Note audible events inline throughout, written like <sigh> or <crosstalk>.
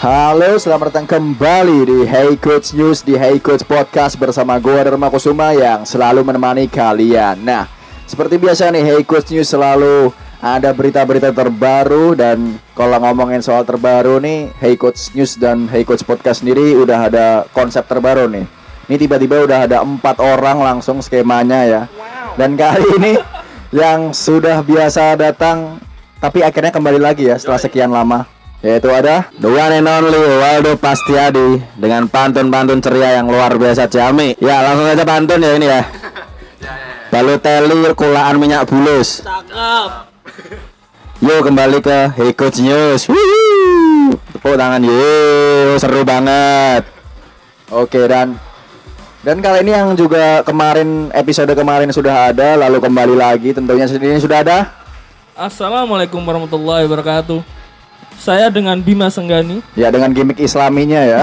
Halo, selamat datang kembali di Hey Coach News di Hey Coach Podcast bersama gue Dharma Kusuma yang selalu menemani kalian. Nah, seperti biasa nih Hey Coach News selalu ada berita-berita terbaru dan kalau ngomongin soal terbaru nih Hey Coach News dan Hey Coach Podcast sendiri udah ada konsep terbaru nih. Ini tiba-tiba udah ada empat orang langsung skemanya ya. Dan kali ini yang sudah biasa datang tapi akhirnya kembali lagi ya setelah sekian lama yaitu ada The one and only Waldo Pastiadi dengan pantun-pantun ceria yang luar biasa Jami. Ya langsung aja pantun ya ini ya. <laughs> Balotelli kulaan minyak bulus. Cakep. Yuk kembali ke Hey Coach News. Tepuk tangan yuk seru banget. Oke dan dan kali ini yang juga kemarin episode kemarin sudah ada lalu kembali lagi tentunya ini sudah ada Assalamualaikum warahmatullahi wabarakatuh. Saya dengan Bima Senggani. ya dengan gimmick islaminya ya.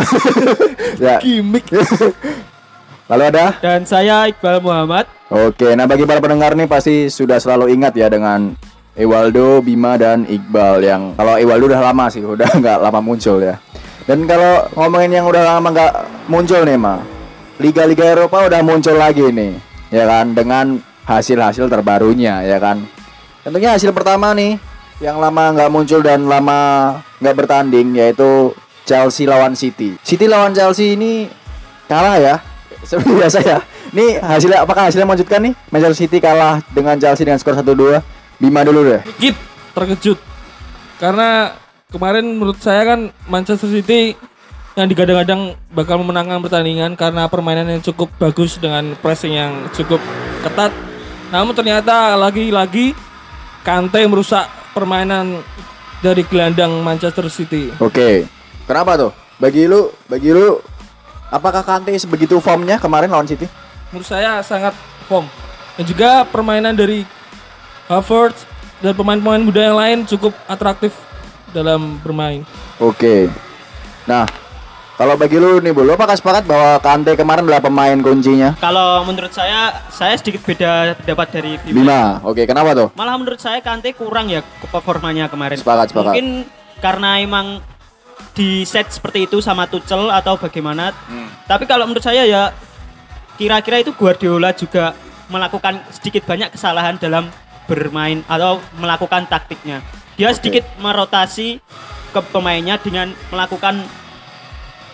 <laughs> ya. Gimik. <laughs> Lalu ada Dan saya Iqbal Muhammad. Oke, nah bagi para pendengar nih pasti sudah selalu ingat ya dengan Ewaldo, Bima dan Iqbal yang kalau Ewaldo udah lama sih, udah <laughs> nggak lama muncul ya. Dan kalau ngomongin yang udah lama nggak muncul nih mah, Liga-Liga Eropa udah muncul lagi nih, ya kan dengan hasil-hasil terbarunya ya kan. Tentunya hasil pertama nih yang lama nggak muncul dan lama nggak bertanding yaitu Chelsea lawan City. City lawan Chelsea ini kalah ya. <laughs> Seperti biasa ya. Ini hasilnya apakah hasilnya mengejutkan nih? Manchester City kalah dengan Chelsea dengan skor 1-2. Bima dulu deh. Dikit terkejut. Karena kemarin menurut saya kan Manchester City yang digadang-gadang bakal memenangkan pertandingan karena permainan yang cukup bagus dengan pressing yang cukup ketat. Namun ternyata lagi-lagi Kante merusak permainan dari gelandang Manchester City. Oke. Kenapa tuh? Bagi lu, bagi lu apakah Kante sebegitu formnya kemarin lawan City? menurut saya sangat form dan juga permainan dari Havertz dan pemain-pemain muda yang lain cukup atraktif dalam bermain. Oke. Nah, kalau bagi lu nih, Bu, lu apakah sepakat bahwa Kante kemarin adalah pemain kuncinya? Kalau menurut saya, saya sedikit beda pendapat dari Bima. Bima. Oke, kenapa tuh? Malah menurut saya Kante kurang ya performanya kemarin. Sepakat, sepakat. Mungkin karena emang di set seperti itu sama Tuchel atau bagaimana. Hmm. Tapi kalau menurut saya ya kira-kira itu Guardiola juga melakukan sedikit banyak kesalahan dalam bermain atau melakukan taktiknya. Dia Oke. sedikit merotasi ke pemainnya dengan melakukan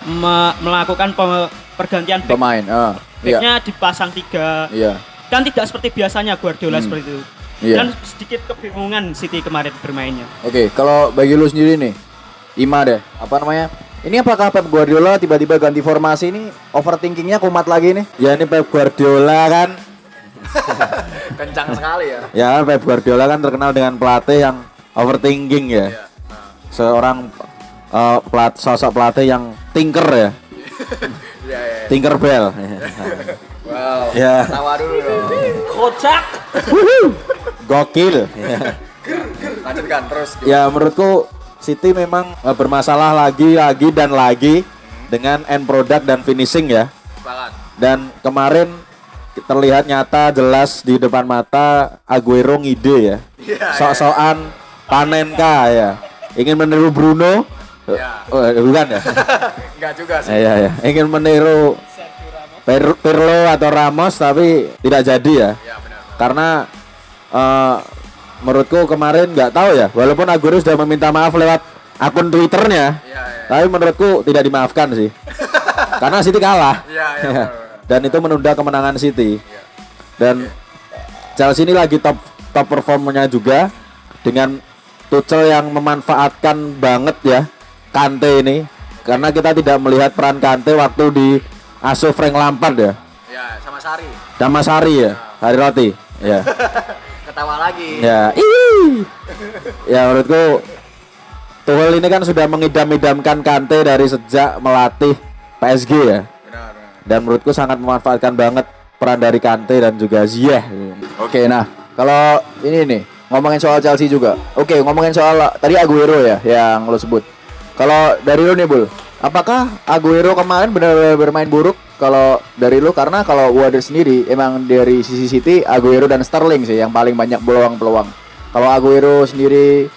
me- melakukan pe- pergantian back. Pemain. Iya. Backnya dipasang tiga Iya. kan tidak seperti biasanya Guardiola Hmm. seperti itu Iya. dan sedikit kebingungan City kemarin bermainnya Oke, kalau bagi lu sendiri nih, Ima deh, apa namanya? Ini apakah Pep Guardiola tiba-tiba ganti formasi ini overthinkingnya kumat lagi nih? Ya ini Pep Guardiola kan. <laughs> Kencang sekali ya. Ya kan Pep Guardiola kan terkenal dengan pelatih yang overthinking ya. Seorang eh, pelat sosok pelatih yang tinker ya. Iya, <laughs> iya. Tinker Bell. <laughs> Wow. ya. Tawa dulu dong. Kocak. Gokil. Lanjutkan terus. ya menurutku City memang eh, bermasalah lagi lagi dan lagi dengan end product dan finishing ya. Sepakat. Dan kemarin terlihat nyata jelas di depan mata Aguero ngide ya. Sok-sokan Panenka ya. Ingin meniru Bruno. Ya. Oh, bukan ya? <laughs> Enggak juga Eh, Iya ya. Ingin meniru Per- Pirlo atau Ramos tapi tidak jadi ya. Ya benar. Karena eh, menurutku kemarin nggak tahu ya. Walaupun Aguero sudah meminta maaf lewat akun Twitternya, Iya, iya. tapi menurutku tidak dimaafkan sih. <laughs> Karena City kalah. Iya, iya, benar, benar. <laughs> Dan itu menunda kemenangan City. Dan Chelsea ini lagi top top performanya juga dengan Tuchel yang memanfaatkan banget ya Kante ini karena kita tidak melihat peran Kante waktu di asuh Frank Lampard ya. Ya, sama Sari. Damasari ya, Hari Roti. Ya. <laughs> Ketawa lagi. Ya. Ih. Ya menurutku Tuchel ini kan sudah mengidam-idamkan Kante dari sejak melatih PSG ya. Benar, benar. Dan menurutku sangat memanfaatkan banget peran dari Kante dan juga Ziyech. Oke, nah kalau ini nih ngomongin soal Chelsea juga. Oke, ngomongin soal tadi Aguero ya yang lo sebut. Kalau dari lo nih Bul, apakah Aguero kemarin benar-benar bermain buruk? Kalau dari lo karena kalau Wader sendiri emang dari sisi City Aguero dan Sterling sih yang paling banyak peluang-peluang. Kalau Aguero sendiri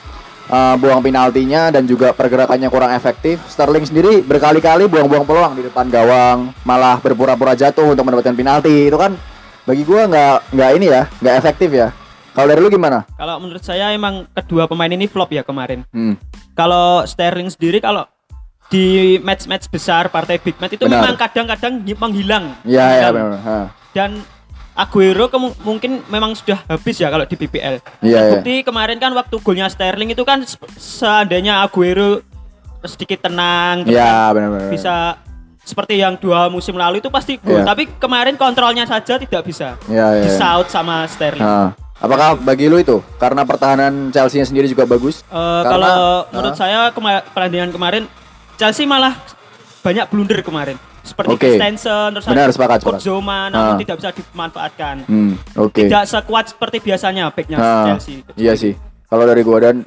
uh, buang penaltinya dan juga pergerakannya kurang efektif. Sterling sendiri berkali-kali buang-buang peluang di depan gawang, malah berpura-pura jatuh untuk mendapatkan penalti. Itu kan bagi gua nggak nggak ini ya, nggak efektif ya. Kalau dari lu gimana? Kalau menurut saya emang kedua pemain ini flop ya kemarin. Hmm. Kalau Sterling sendiri kalau di match-match besar partai big match itu Benar. memang kadang-kadang menghilang. Iya ya benar. Ha. Dan Aguero kemu- mungkin memang sudah habis ya kalau di PPL. Iya, iya. Terbukti kemarin kan waktu golnya Sterling itu kan se- seandainya Aguero sedikit tenang terus Iya kan benar-benar. bisa seperti yang dua musim lalu itu pasti gol. Iya. Tapi kemarin kontrolnya saja tidak bisa. Iya iya. iya. Disaut sama Sterling. Ha. Apakah bagi lu itu karena pertahanan Chelsea sendiri juga bagus? Eh, Karena- kalau Ah. menurut saya kema- pertandingan kemarin Chelsea malah banyak blunder kemarin. Seperti Oke. Christensen terus Benar, sepakat, sepakat. Zouma namun Ah. tidak bisa dimanfaatkan. Hmm, oke. Tidak sekuat seperti biasanya backnya Nah, Chelsea. Iya sih. Kalau dari gua dan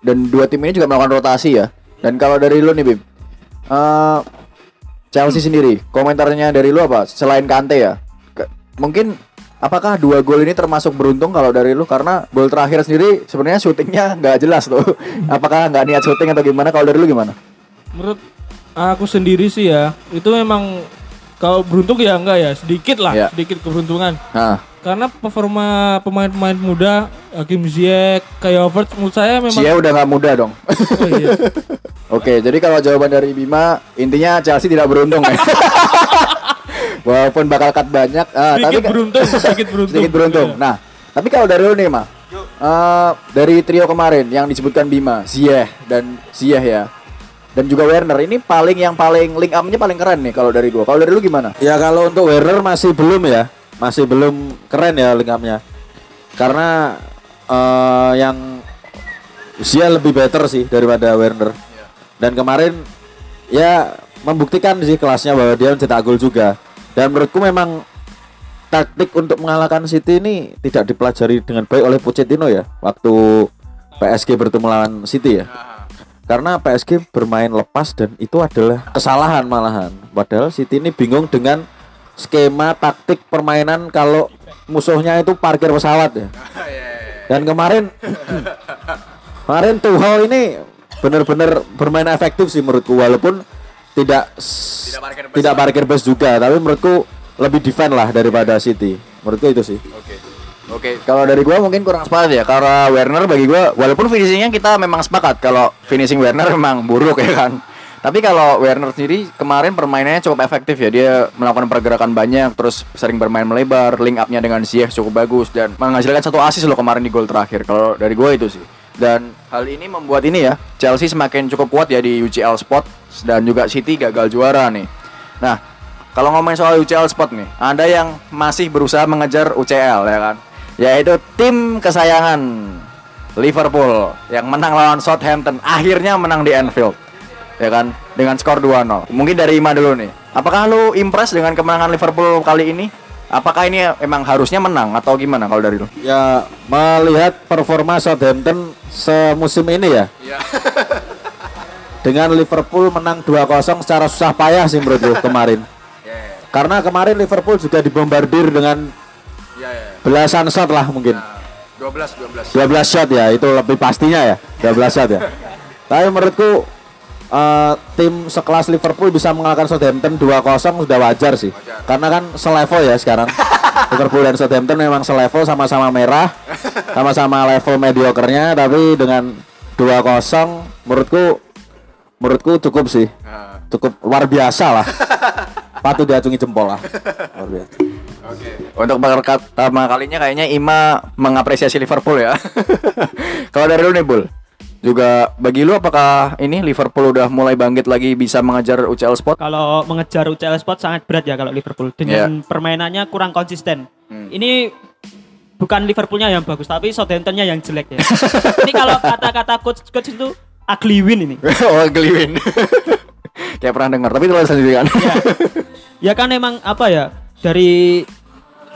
dan dua tim ini juga melakukan rotasi ya. Dan kalau dari lu nih Bim, eh, Chelsea sendiri, komentarnya dari lu apa? Selain Kante ya, Ke- mungkin apakah dua gol ini termasuk beruntung kalau dari lu? Karena gol terakhir sendiri sebenarnya syutingnya <laughs> nggak jelas tuh. apakah nggak niat syuting atau gimana? Kalau dari lu gimana? Menurut aku sendiri sih ya, itu memang kalau beruntung ya enggak ya, sedikit lah, Ya. sedikit keberuntungan. Nah, Karena performa pemain-pemain muda, Hakim Ziyech, kayak Havertz menurut saya memang Sia udah nggak muda dong. <laughs> Oh iya. Oke, jadi kalau jawaban dari Bima, intinya Chelsea tidak beruntung ya. <laughs> Walaupun bakal cut banyak, tapi <laughs> sedikit beruntung, sedikit beruntung. sedikit beruntung. Nah, tapi kalau dari lu nih, mah, eh, dari trio kemarin yang disebutkan Bima, Ziyech dan Ziyech ya, dan juga Werner ini paling yang paling link up-nya paling keren nih kalau dari gua. Kalau dari lu gimana? Ya kalau untuk Werner masih belum ya, masih belum keren ya lingkapnya. Karena eh, yang usia lebih better sih daripada Werner. Dan kemarin ya membuktikan sih kelasnya bahwa dia mencetak gol juga. Dan menurutku memang taktik untuk mengalahkan City ini tidak dipelajari dengan baik oleh Pochettino ya waktu PSG bertemu lawan City ya. Karena PSG bermain lepas dan itu adalah kesalahan malahan. Padahal City ini bingung dengan skema taktik permainan kalau musuhnya itu parkir pesawat ya. Dan kemarin kemarin Tuchel ini benar-benar bermain efektif sih menurutku walaupun tidak tidak parkir bus juga, tapi menurutku lebih defend lah daripada City. Menurutku itu sih. Oke, kalau dari gua mungkin kurang sepakat ya karena Werner bagi gua walaupun finishingnya kita memang sepakat kalau finishing Werner memang buruk ya kan. Tapi kalau Werner sendiri kemarin permainannya cukup efektif ya. Dia melakukan pergerakan banyak terus sering bermain melebar, link up-nya dengan Ziyech cukup bagus dan menghasilkan satu assist loh kemarin di gol terakhir. Kalau dari gua itu sih. Dan hal ini membuat ini ya, Chelsea semakin cukup kuat ya di UCL spot dan juga City gagal juara nih. Nah, kalau ngomongin soal UCL spot nih, ada yang masih berusaha mengejar UCL ya kan? Yaitu tim kesayangan Liverpool yang menang lawan Southampton, akhirnya menang di Anfield. Ya kan? Dengan skor 2-0. Mungkin dari Ima dulu nih. Apakah lu impress dengan kemenangan Liverpool kali ini? Apakah ini emang harusnya menang atau gimana kalau dari lu? Ya melihat performa Southampton semusim ini ya. <laughs> Dengan Liverpool menang 2-0 secara susah payah sih menurutku <laughs> kemarin. Karena kemarin Liverpool juga dibombardir dengan belasan shot lah mungkin. 12 12. 12 shot ya, itu lebih pastinya ya. 12 shot ya. <laughs> Tapi menurutku eh, tim sekelas Liverpool bisa mengalahkan Southampton 2-0 sudah wajar sih. Karena kan selevel ya sekarang. <laughs> Liverpool dan Southampton memang selevel sama-sama merah, <laughs> sama-sama level mediocre-nya tapi dengan 2-0 menurutku menurutku cukup sih. Cukup luar biasa lah. <laughs> Patut diacungi jempol lah. Luar biasa. Untuk pertama kalinya kayaknya Ima mengapresiasi Liverpool ya. Kalau dari lu nih Bul, juga bagi lu apakah ini Liverpool udah mulai bangkit lagi bisa mengejar UCL spot? Kalau mengejar UCL spot sangat berat ya kalau Liverpool dengan permainannya kurang konsisten. Ini bukan Liverpoolnya yang bagus tapi Southamptonnya yang jelek ya. <laughs> ini kalau kata-kata coach coach itu ugly win ini. <laughs> oh, Gliwin. <laughs> Kayak pernah dengar, tapi tulis sendiri kan. ya. ya kan emang apa ya dari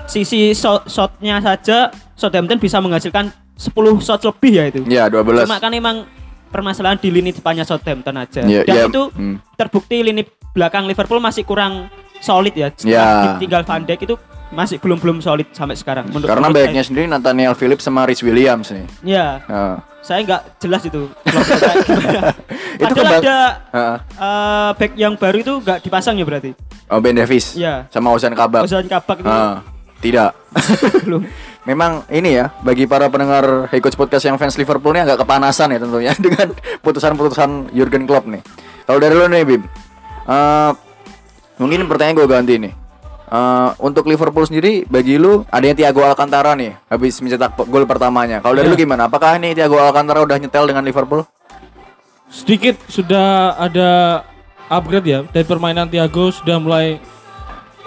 sisi shot shotnya saja Southampton bisa menghasilkan 10 shot lebih ya itu. ya, 12. Cuma kan emang permasalahan di lini depannya Southampton aja. Iya, Dan iya, itu hmm. terbukti lini belakang Liverpool masih kurang solid ya. Iya. Setelah tinggal Van Dijk itu masih belum belum solid sampai sekarang. Menurut Karena backnya sendiri Nathaniel Phillips sama Rich Williams nih. saya. Ya, Nah, saya nggak jelas itu. <laughs> Itu Padahal ada Heeh. eh, back yang baru itu nggak dipasang ya berarti. Oh Ben Davis. Iya. Sama Ozan Kabak. Ozan Kabak itu Ah, tidak. <laughs> belum. Memang ini ya bagi para pendengar Hey Coach Podcast yang fans Liverpool ini agak kepanasan ya tentunya <laughs> dengan putusan-putusan Jurgen Klopp nih. Kalau dari lu nih Bim, eh, mungkin pertanyaan gue ganti nih. Eh, untuk Liverpool sendiri bagi lu adanya Thiago Alcantara nih habis mencetak gol pertamanya. Kalau dari Iya. lu gimana? Apakah ini Thiago Alcantara udah nyetel dengan Liverpool? Sedikit sudah ada upgrade ya dari permainan Thiago sudah mulai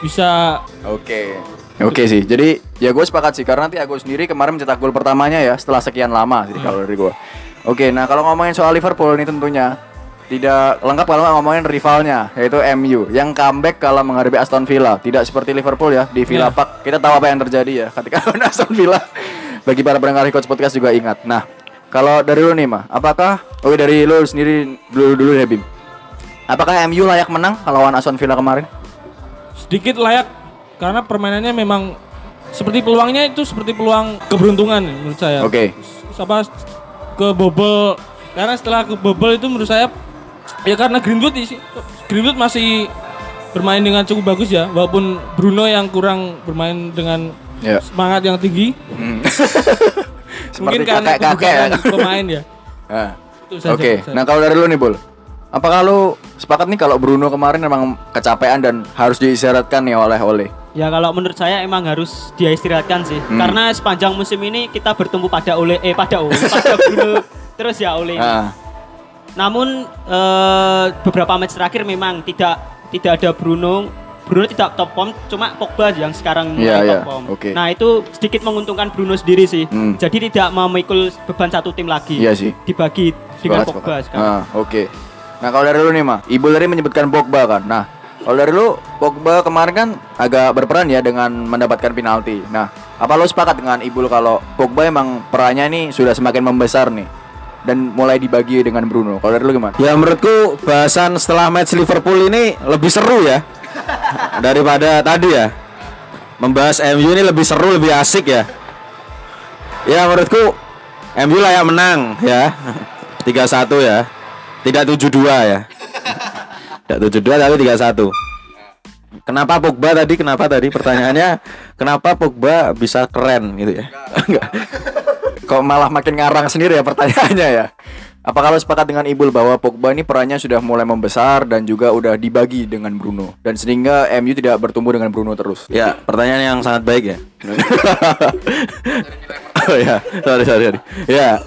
bisa Oke. Oke sih. Jadi ya gue sepakat sih karena Thiago sendiri kemarin mencetak gol pertamanya ya setelah sekian lama sih kalau dari gue. Oke, nah kalau ngomongin soal Liverpool ini tentunya tidak lengkap kalau nggak ngomongin rivalnya yaitu MU yang comeback kalau menghadapi Aston Villa. Tidak seperti Liverpool ya di Villa Ya. Park. Kita tahu apa yang terjadi ya ketika <laughs> Aston Villa. Bagi para pendengar Coach Podcast juga ingat. Nah, kalau dari lu nih mah, apakah oh dari lu sendiri dulu dulu ya Bim. Apakah MU layak menang kalau lawan Aston Villa kemarin? sedikit layak karena permainannya memang seperti peluangnya itu seperti peluang keberuntungan menurut saya. Oke. Sama kebobol karena setelah kebobol itu menurut saya ya karena Greenwood sih Greenwood masih bermain dengan cukup bagus ya walaupun Bruno yang kurang bermain dengan Ya. semangat yang tinggi Hmm. <laughs> mungkin karena kakek-kakek ya. pemain ya. <laughs> Nah, Oke, saya. nah kalau dari lu nih Bul Apakah lu sepakat nih kalau Bruno kemarin memang kecapean dan harus diisyaratkan nih oleh oleh Ya kalau menurut saya emang harus dia istirahatkan sih. Hmm. Karena sepanjang musim ini kita bertumbuh pada Ole eh pada Ole <laughs> pada Bruno terus ya Ole. ini. Nah, Namun eh, beberapa match terakhir memang tidak tidak ada Bruno. Bruno tidak top form, cuma Pogba yang sekarang mulai Iya, top iya. form. Oke. Nah itu sedikit menguntungkan Bruno sendiri sih. Hmm. Jadi tidak memikul beban satu tim lagi. Iya sih. Dibagi dengan sepakat, Pogba sepakat. sekarang. Nah, oke. Nah, kalau dari lu nih mah, Ibu tadi menyebutkan Pogba kan. Nah, kalau dari lu Pogba kemarin kan agak berperan ya dengan mendapatkan penalti. Nah, apa lu sepakat dengan Ibu kalau Pogba emang perannya ini sudah semakin membesar nih dan mulai dibagi dengan Bruno. Kalau dari lu gimana? Ya menurutku bahasan setelah match Liverpool ini lebih seru ya <laughs> daripada tadi ya. Membahas MU ini lebih seru, lebih asik ya. Ya menurutku MU layak menang ya. <laughs> 3-1 ya. Tidak 7-2 ya. <laughs> Tidak 7-2 tapi 3-1. Kenapa Pogba tadi? Kenapa tadi pertanyaannya? Kenapa Pogba bisa keren gitu ya? Enggak. Kok malah makin ngarang sendiri ya pertanyaannya ya? Apa kalau sepakat dengan Ibul bahwa Pogba ini perannya sudah mulai membesar dan juga udah dibagi dengan Bruno dan sehingga MU tidak bertumbuh dengan Bruno terus? Ya, pertanyaan yang sangat baik ya. oh ya, sorry sorry. sorry. Ya.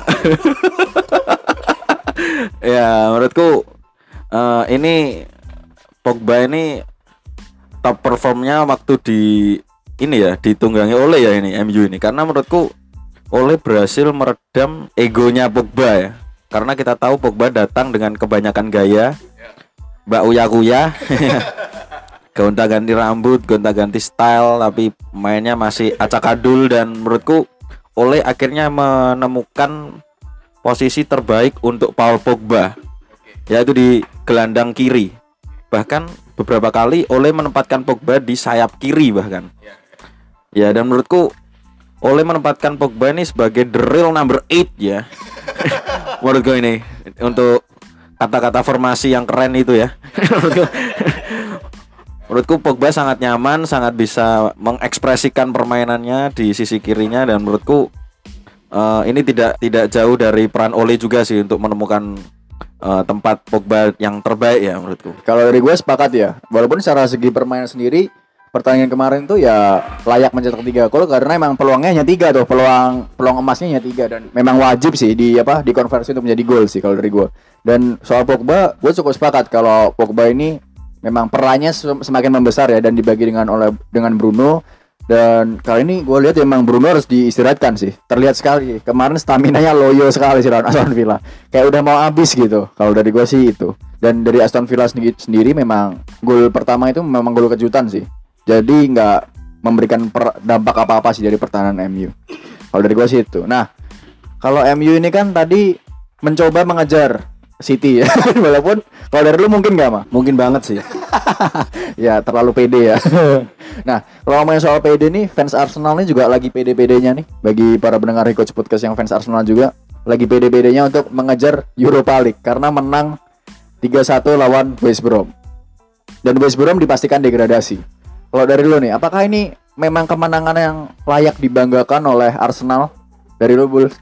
ya, menurutku eh, ini Pogba ini top performnya waktu di ini ya ditunggangi oleh ya ini MU ini. Karena menurutku oleh berhasil meredam egonya Pogba ya. Karena kita tahu Pogba datang dengan kebanyakan gaya. Mbak Uya Kuya <laughs> gonta ganti rambut, gonta ganti style, tapi mainnya masih acak adul dan menurutku Oleh akhirnya menemukan posisi terbaik untuk Paul Pogba, yaitu di gelandang kiri. Bahkan beberapa kali Oleh menempatkan Pogba di sayap kiri bahkan. Ya dan menurutku Oleh menempatkan Pogba ini sebagai the real number 8 ya. <laughs> menurutku ini untuk kata-kata formasi yang keren itu ya. <laughs> menurutku Pogba sangat nyaman, sangat bisa mengekspresikan permainannya di sisi kirinya dan menurutku eh, ini tidak tidak jauh dari peran Ole juga sih untuk menemukan eh, tempat Pogba yang terbaik ya menurutku. Kalau dari gue sepakat ya, walaupun secara segi permainan sendiri pertandingan kemarin tuh ya layak mencetak tiga gol karena emang peluangnya hanya tiga tuh. Peluang peluang emasnya hanya tiga dan memang wajib sih di apa dikonversi untuk menjadi gol sih kalau dari gue dan soal Pogba gue cukup sepakat kalau Pogba ini memang perannya sem- semakin membesar ya dan dibagi dengan oleh dengan Bruno dan kali ini gue lihat emang Bruno harus diistirahatkan sih. Terlihat sekali. Kemarin stamina nya loyo sekali sih lawan <laughs> Aston Villa. Kayak udah mau habis gitu. Kalau dari gue sih itu. Dan dari Aston Villa sendiri, sendiri memang gol pertama itu memang gol kejutan sih. Jadi nggak memberikan per- dampak apa-apa sih dari pertahanan MU kalau dari gue sih itu. Nah kalau MU ini kan tadi mencoba mengejar City ya. <laughs> Walaupun kalau dari lu mungkin gak mah? Mungkin banget sih. <laughs> ya terlalu pede ya. <laughs> nah, kalau ngomongin soal pede nih, fans Arsenal nih juga lagi pede-pedenya nih. Bagi para pendengar Coach Podcast yang fans Arsenal juga lagi pede-pedenya untuk mengejar Europa League karena menang 3-1 lawan West Brom. Dan West Brom dipastikan degradasi. Kalau dari lu nih, apakah ini memang kemenangan yang layak dibanggakan oleh Arsenal? Dari lu, Bul?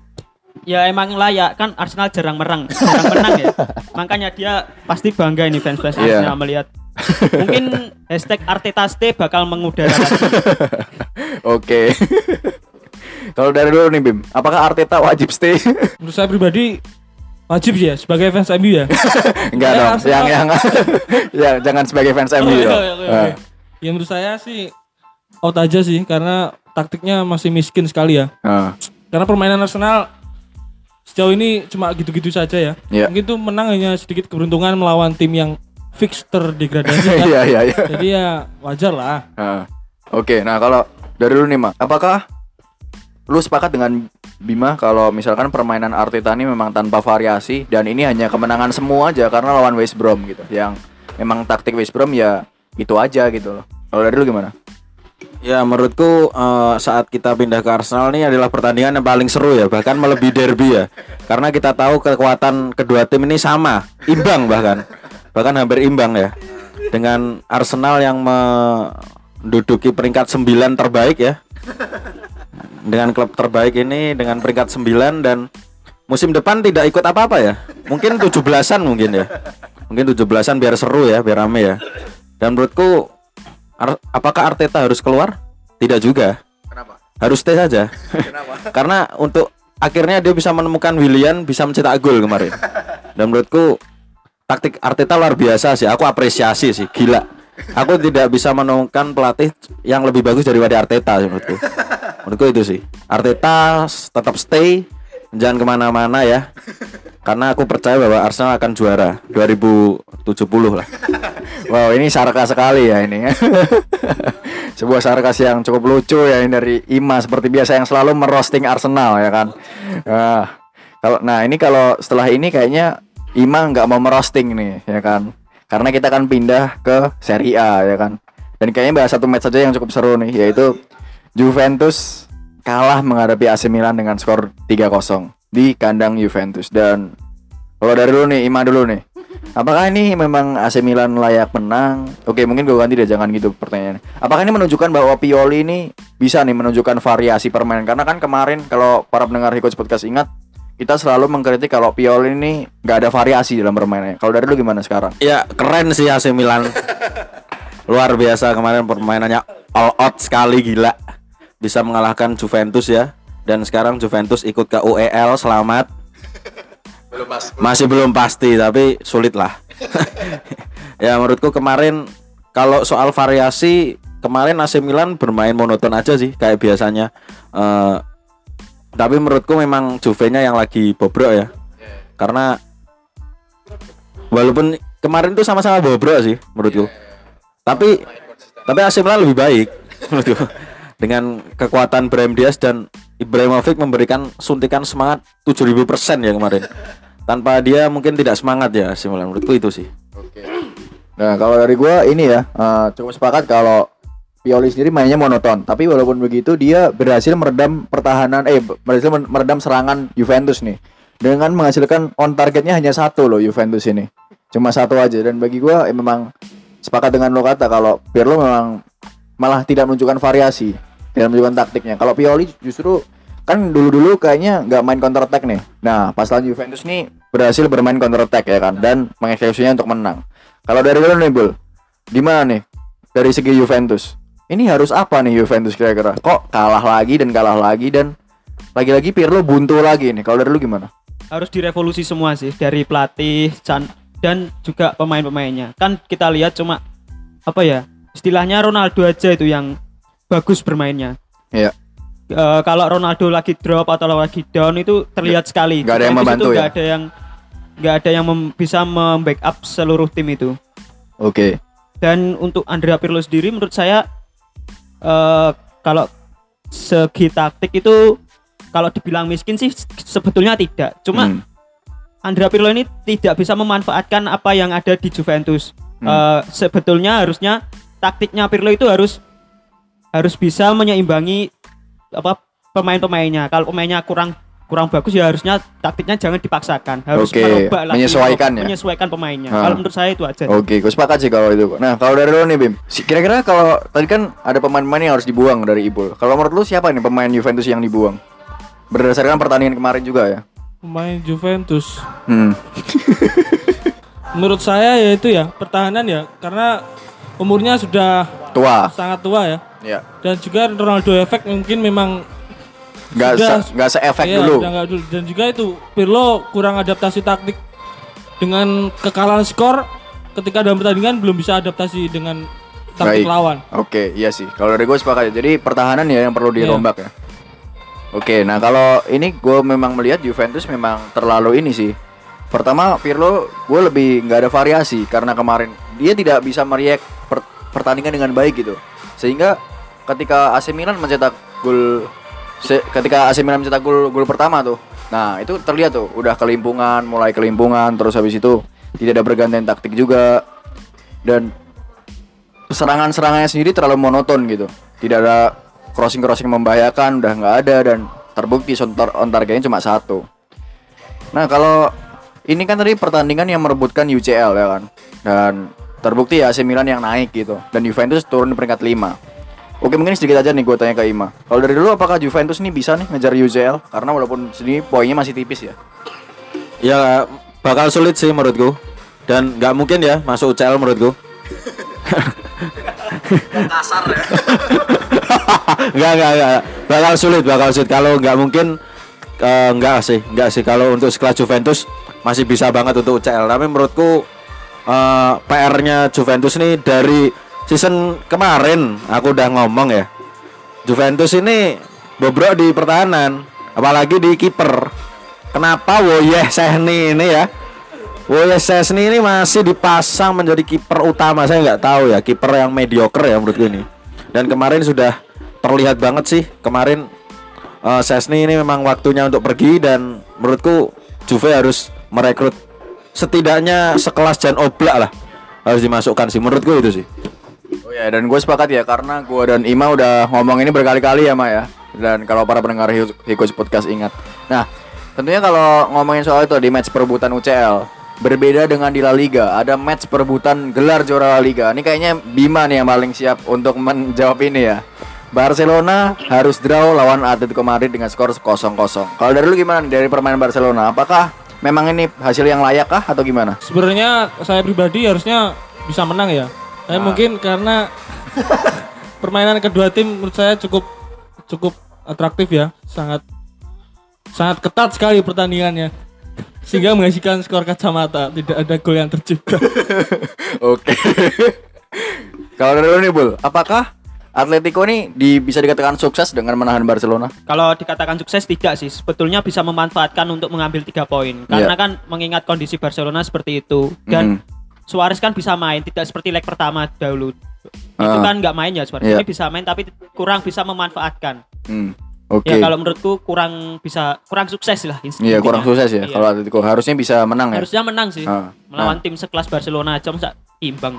Ya emang layak kan Arsenal jarang merang, jarang menang ya. <laughs> Makanya dia pasti bangga ini fans-fans Iya. Arsenal melihat. Mungkin hashtag Arteta Stay bakal mengudara. <laughs> Oke. Kalau dari lu nih Bim, apakah Arteta wajib stay? Menurut saya pribadi wajib sih ya sebagai fans MU ya. <laughs> Enggak Ya, dong, Arsenal- yang yang ya jangan sebagai fans MU Oh, iya, dong. iya, iya, Ah. iya. Ya menurut saya sih out aja sih karena taktiknya masih miskin sekali ya. Ah. Karena permainan Arsenal sejauh ini cuma gitu-gitu saja ya. Iya. Mungkin tuh menang hanya sedikit keberuntungan melawan tim yang fix terdegradasi kan. <laughs> Iya iya iya. Jadi ya wajar lah. Ah. Oke, nah kalau dari lu nih Mak, apakah lu sepakat dengan Bima kalau misalkan permainan Arteta ini memang tanpa variasi dan ini hanya kemenangan semua aja karena lawan West Brom gitu. Yang memang taktik West Brom ya itu aja gitu loh. Kalau dari lu gimana? Ya menurutku eh, saat kita pindah ke Arsenal ini adalah pertandingan yang paling seru ya bahkan melebihi derby ya. Karena kita tahu kekuatan kedua tim ini sama imbang bahkan. Bahkan hampir imbang ya. Dengan Arsenal yang menduduki peringkat 9 terbaik ya. Dengan klub terbaik ini dengan peringkat 9 dan musim depan tidak ikut apa-apa ya. Mungkin 17-an mungkin ya. Mungkin 17-an biar seru ya biar rame ya. Dan menurutku Ar- apakah Arteta harus keluar? Tidak juga. Kenapa? Harus stay saja. <laughs> Karena untuk akhirnya dia bisa menemukan Willian bisa mencetak gol kemarin. <laughs> Dan menurutku taktik Arteta luar biasa sih. Aku apresiasi sih, gila. Aku tidak bisa menemukan pelatih yang lebih bagus daripada Arteta menurutku. Menurutku itu sih. Arteta tetap stay, jangan ke mana-mana ya. Karena aku percaya bahwa Arsenal akan juara 2070 lah. <laughs> Wow, ini sarkas sekali ya ini. <laughs> Sebuah sarkas yang cukup lucu ya ini dari Ima seperti biasa yang selalu merosting Arsenal ya kan. Ah, kalau nah ini kalau setelah ini kayaknya Ima nggak mau merosting nih ya kan. Karena kita akan pindah ke Serie A ya kan. Dan kayaknya bahas satu match saja yang cukup seru nih yaitu Juventus kalah menghadapi AC Milan dengan skor 3-0 di kandang Juventus dan kalau dari dulu nih Ima dulu nih Apakah ini memang AC Milan layak menang? Oke, mungkin gue ganti deh, jangan gitu pertanyaannya. Apakah ini menunjukkan bahwa Pioli ini bisa nih menunjukkan variasi permainan? Karena kan kemarin kalau para pendengar Hikots Podcast ingat, kita selalu mengkritik kalau Pioli ini nggak ada variasi dalam permainannya. Kalau dari lu gimana sekarang? Ya keren sih AC Milan Luar biasa kemarin permainannya all out sekali gila Bisa mengalahkan Juventus ya Dan sekarang Juventus ikut ke UEL selamat Masih belum pasti tapi sulit lah <laughs> Ya menurutku kemarin Kalau soal variasi Kemarin AC Milan bermain monoton aja sih Kayak biasanya. Eh, Tapi menurutku memang Juve-nya yang lagi bobrok ya. Karena walaupun kemarin tuh sama-sama bobrok sih menurutku. Tapi tapi AC Milan lebih baik <laughs> menurutku. Dengan kekuatan Brahim Diaz dan Ibrahimovic memberikan suntikan semangat 7000% ya kemarin. Tanpa dia mungkin tidak semangat ya AC Milan menurutku itu sih. Nah, kalau dari gua ini ya eh, cukup sepakat kalau Pioli sendiri mainnya monoton, tapi walaupun begitu dia berhasil meredam pertahanan eh berhasil meredam serangan Juventus nih dengan menghasilkan on targetnya hanya satu loh Juventus ini. Cuma satu aja dan bagi gua eh, memang sepakat dengan lo kata kalau Pirlo memang malah tidak menunjukkan variasi dalam menunjukkan taktiknya. Kalau Pioli justru kan dulu-dulu kayaknya nggak main counter attack nih. Nah, pas lawan Juventus nih berhasil bermain counter attack ya kan dan mengeksekusinya untuk menang. Kalau dari lo nih, Bul, gimana nih dari segi Juventus? Ini harus apa nih Juventus kira-kira? Kok kalah lagi dan kalah lagi dan lagi-lagi Pirlo buntu lagi nih. Kalau dari lu gimana? harus direvolusi semua sih dari pelatih Chan, dan juga pemain-pemainnya. Kan kita lihat cuma apa ya? Istilahnya Ronaldo aja itu yang bagus bermainnya. Iya. Eh, kalau Ronaldo lagi drop atau lagi down itu terlihat sekali. nggak ada yang membantu ya? nggak ada yang nggak ada yang mem- bisa membackup seluruh tim itu. Oke. Dan untuk Andrea Pirlo sendiri menurut saya eh kalau segi taktik itu kalau dibilang miskin sih sebetulnya tidak. Cuma Hmm. Andrea Pirlo ini tidak bisa memanfaatkan apa yang ada di Juventus. Eh, sebetulnya harusnya taktiknya Pirlo itu harus harus bisa menyeimbangi apa pemain-pemainnya. Kalau pemainnya kurang kurang bagus ya harusnya taktiknya jangan dipaksakan. Harus Oke, merubah lagi, menyesuaikan ya? menyesuaikan pemainnya. Ah. Kalau menurut saya itu aja. Oke, gue sepakat sih kalau itu. Nah, kalau dari lo nih Bim, si- kira-kira kalau tadi kan ada pemain-pemain yang harus dibuang dari Ibul. Kalau menurut lu siapa nih pemain Juventus yang dibuang? Berdasarkan pertandingan kemarin juga ya. Pemain Juventus. Hmm. <laughs> Menurut saya ya itu ya pertahanan ya karena umurnya sudah Tua. sangat tua ya. Ya. Dan juga Ronaldo efek mungkin memang Gak Sudah. se nggak se-efek Iya, dulu. udah nggak dulu. Dan juga itu Pirlo kurang adaptasi taktik dengan kekalahan skor ketika dalam pertandingan belum bisa adaptasi dengan taktik Baik. lawan. Oke, iya sih. Kalau dari gue sepakat. ya. Jadi pertahanan ya yang perlu Iya. dirombak ya. Oke, nah kalau ini gue memang melihat Juventus memang terlalu ini sih. Pertama, Pirlo gue lebih nggak ada variasi karena kemarin dia tidak bisa meriak pertandingan dengan baik gitu. Sehingga ketika AC Milan mencetak gol ketika AC Milan mencetak gol gol pertama tuh. Nah, itu terlihat tuh udah kelimpungan, mulai kelimpungan terus habis itu tidak ada pergantian taktik juga. Dan serangan-serangannya sendiri terlalu monoton gitu. Tidak ada crossing-crossing membahayakan, udah nggak ada dan terbukti on, tar- on targetnya cuma satu. Nah kalau ini kan tadi pertandingan yang merebutkan UCL ya kan, dan terbukti ya AC Milan yang naik gitu, dan Juventus turun di peringkat 5 Oke mungkin sedikit aja nih gue tanya ke Ima. Kalau dari dulu apakah Juventus nih bisa nih ngejar UCL? Karena walaupun sini poinnya masih tipis ya. Ya bakal sulit sih menurutku dan nggak mungkin ya masuk UCL menurutku. Kasar ya. <laughs> Enggak, enggak, enggak. Bakal sulit, bakal sulit. Kalau nggak mungkin eh, enggak sih, enggak sih. Kalau untuk sekelas Juventus masih bisa banget untuk UCL. Tapi menurutku eh, PR-nya Juventus nih dari season kemarin aku udah ngomong ya. Juventus ini bobrok di pertahanan, apalagi di kiper. Kenapa Woyeh Sehni ini ya? Woyeh Sehni ini masih dipasang menjadi kiper utama. Saya nggak tahu ya, kiper yang mediocre ya menurutku ini. Dan kemarin sudah terlihat banget sih kemarin eh, Sesni ini memang waktunya untuk pergi dan menurutku Juve harus merekrut setidaknya sekelas Jan Oblak lah harus dimasukkan sih menurutku itu sih. Oh ya, dan gue sepakat ya karena gue dan Ima udah ngomong ini berkali-kali ya, Ma ya. Dan kalau para pendengar Hi- Hikos Podcast ingat. Nah, tentunya kalau ngomongin soal itu di match perebutan UCL, berbeda dengan di La Liga, ada match perebutan gelar juara La Liga. Ini kayaknya Bima nih yang paling siap untuk menjawab ini ya. Barcelona harus draw lawan Atletico Madrid dengan skor 0-0. Kalau dari lu gimana dari permainan Barcelona? Apakah memang ini hasil yang layak kah atau gimana? Sebenarnya saya pribadi harusnya bisa menang ya. Tapi Ah. mungkin karena permainan kedua tim menurut saya cukup cukup atraktif ya, sangat sangat ketat sekali pertandingannya. Sehingga menghasilkan skor kacamata, tidak ada gol yang tercipta. <laughs> Oke. Kalau dari lu nih, Bul, apakah Atletico nih di, bisa dikatakan sukses dengan menahan Barcelona? Kalau dikatakan sukses tidak sih, sebetulnya bisa memanfaatkan untuk mengambil tiga poin. Karena Iya. kan mengingat kondisi Barcelona seperti itu dan Mhm. Suarez kan bisa main, tidak seperti leg pertama dahulu. Itu Ah. kan nggak main ya Suarez. Iya. Ini bisa main tapi kurang bisa memanfaatkan. Hmm. Oke. Ya kalau menurutku kurang bisa kurang sukses lah. Iya, kurang sukses ya. Iya. Kalau Atletico harusnya bisa menang ya. Harusnya menang sih. Ah. Melawan tim sekelas Barcelona aja masa imbang.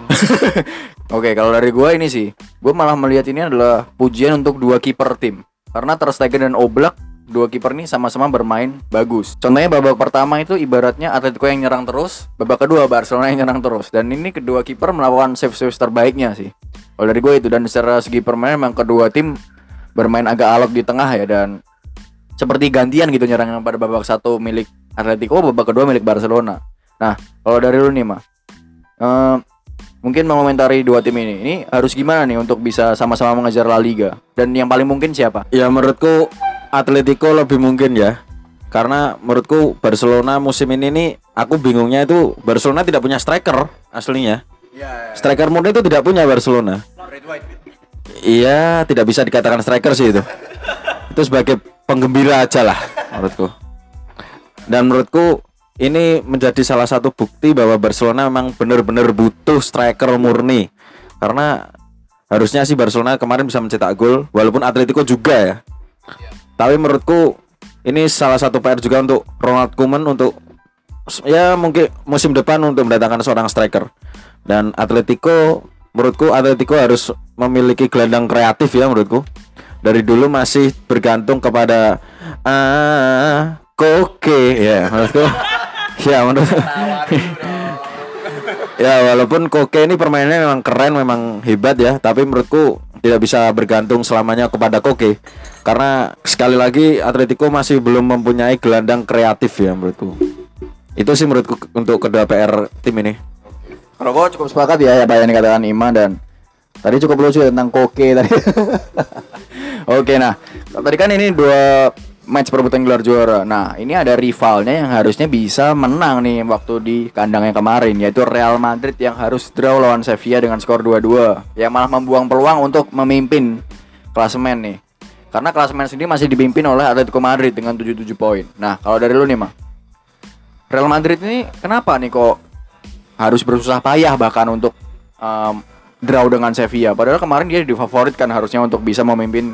<laughs> Oke, kalau dari gua ini sih, gua malah melihat ini adalah pujian untuk dua kiper tim. Karena Ter Stegen dan Oblak dua kiper ini sama-sama bermain bagus. Contohnya babak pertama itu ibaratnya Atletico yang nyerang terus, babak kedua Barcelona yang nyerang terus. Dan ini kedua kiper melakukan save-save terbaiknya sih. Kalau dari gue itu dan secara segi permainan memang kedua tim bermain agak alot di tengah ya dan seperti gantian gitu nyerang pada babak satu milik Atletico, babak kedua milik Barcelona. Nah, kalau dari lu nih, mah mungkin mengomentari dua tim ini. Ini harus gimana nih untuk bisa sama-sama mengejar La Liga? Dan yang paling mungkin siapa? Ya menurutku Atletico lebih mungkin ya. Karena menurutku Barcelona musim ini nih aku bingungnya itu Barcelona tidak punya striker aslinya. Striker murni itu tidak punya Barcelona. Iya, tidak bisa dikatakan striker sih itu. Itu sebagai penggembira aja lah menurutku. Dan menurutku ini menjadi salah satu bukti bahwa Barcelona memang benar-benar butuh striker murni. Karena harusnya sih Barcelona kemarin bisa mencetak gol walaupun Atletico juga ya. Tapi menurutku ini salah satu PR juga untuk Ronald Koeman untuk ya mungkin musim depan untuk mendatangkan seorang striker. Dan Atletico menurutku Atletico harus memiliki gelandang kreatif ya menurutku. Dari dulu masih bergantung kepada ah Koke ya menurutku. <laughs> ya menurut <laughs> Ya walaupun Koke ini permainannya memang keren, memang hebat ya, tapi menurutku tidak bisa bergantung selamanya kepada Koke. Karena sekali lagi Atletico masih belum mempunyai gelandang kreatif ya menurutku. Itu sih menurutku untuk kedua PR tim ini. Gue cukup sepakat ya apa yang dikatakan Ima dan tadi cukup lucu ya tentang Koke tadi. <laughs> Oke nah, tadi kan ini dua match perebutan gelar juara. Nah, ini ada rivalnya yang harusnya bisa menang nih waktu di kandang yang kemarin yaitu Real Madrid yang harus draw lawan Sevilla dengan skor 2-2 yang malah membuang peluang untuk memimpin klasemen nih. Karena klasemen sendiri masih dipimpin oleh Atletico Madrid dengan 77 poin. Nah, kalau dari lu nih, mah Real Madrid ini kenapa nih kok harus bersusah payah bahkan untuk um, draw dengan Sevilla. Padahal kemarin dia difavoritkan harusnya untuk bisa memimpin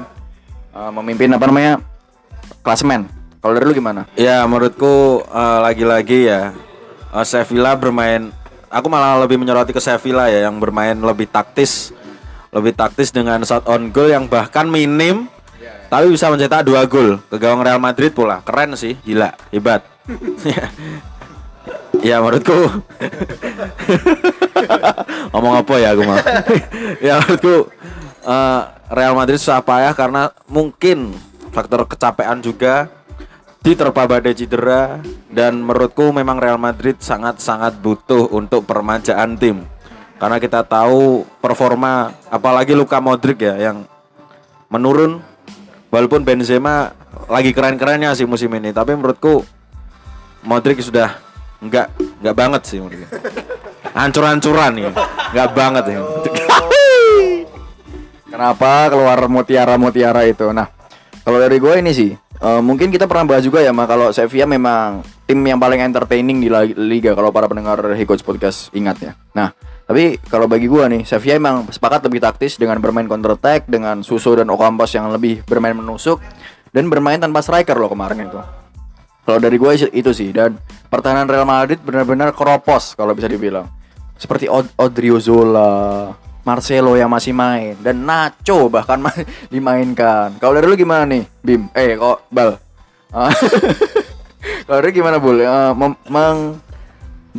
uh, memimpin apa namanya klasemen. Kalau dari lu gimana? Ya menurutku eh, lagi-lagi ya eh, Sevilla bermain. Aku malah lebih menyoroti ke Sevilla ya yang bermain lebih taktis, lebih taktis dengan shot on goal yang bahkan minim, tapi bisa mencetak dua gol ke gawang Real Madrid pula. Keren sih, gila, hebat. <laughs> ya menurutku. <laughs> Ngomong apa ya aku mah? <laughs> Ya menurutku eh, Real Madrid susah payah karena mungkin faktor kecapean juga diterpa badai cedera dan menurutku memang Real Madrid sangat-sangat butuh untuk permajaan tim. Karena kita tahu performa apalagi Luka Modric ya yang menurun walaupun Benzema lagi keren-kerennya sih musim ini. Tapi menurutku Modric sudah nggak nggak banget sih menurutku hancur-hancuran nih nggak banget ya <laughs> Kenapa keluar mutiara-mutiara itu? Nah, kalau dari gue ini sih, eh, mungkin kita pernah bahas juga ya, mah kalau Sevilla memang tim yang paling entertaining di liga kalau para pendengar Hikots Podcast ingat ya. Nah, tapi kalau bagi gue nih, Sevilla emang sepakat lebih taktis dengan bermain counter attack dengan Suso dan Ocampos yang lebih bermain menusuk dan bermain tanpa striker loh kemarin itu. Kalau dari gue itu sih dan pertahanan Real Madrid benar-benar keropos kalau bisa dibilang. Seperti Od Odriozola, Marcelo yang masih main dan Nacho bahkan ma- <laughs> dimainkan. Kalau dari lu gimana nih, Bim? Eh, kok Bal? Ah, <laughs> Kalau dari gimana, Bul? Eh, mem- meng-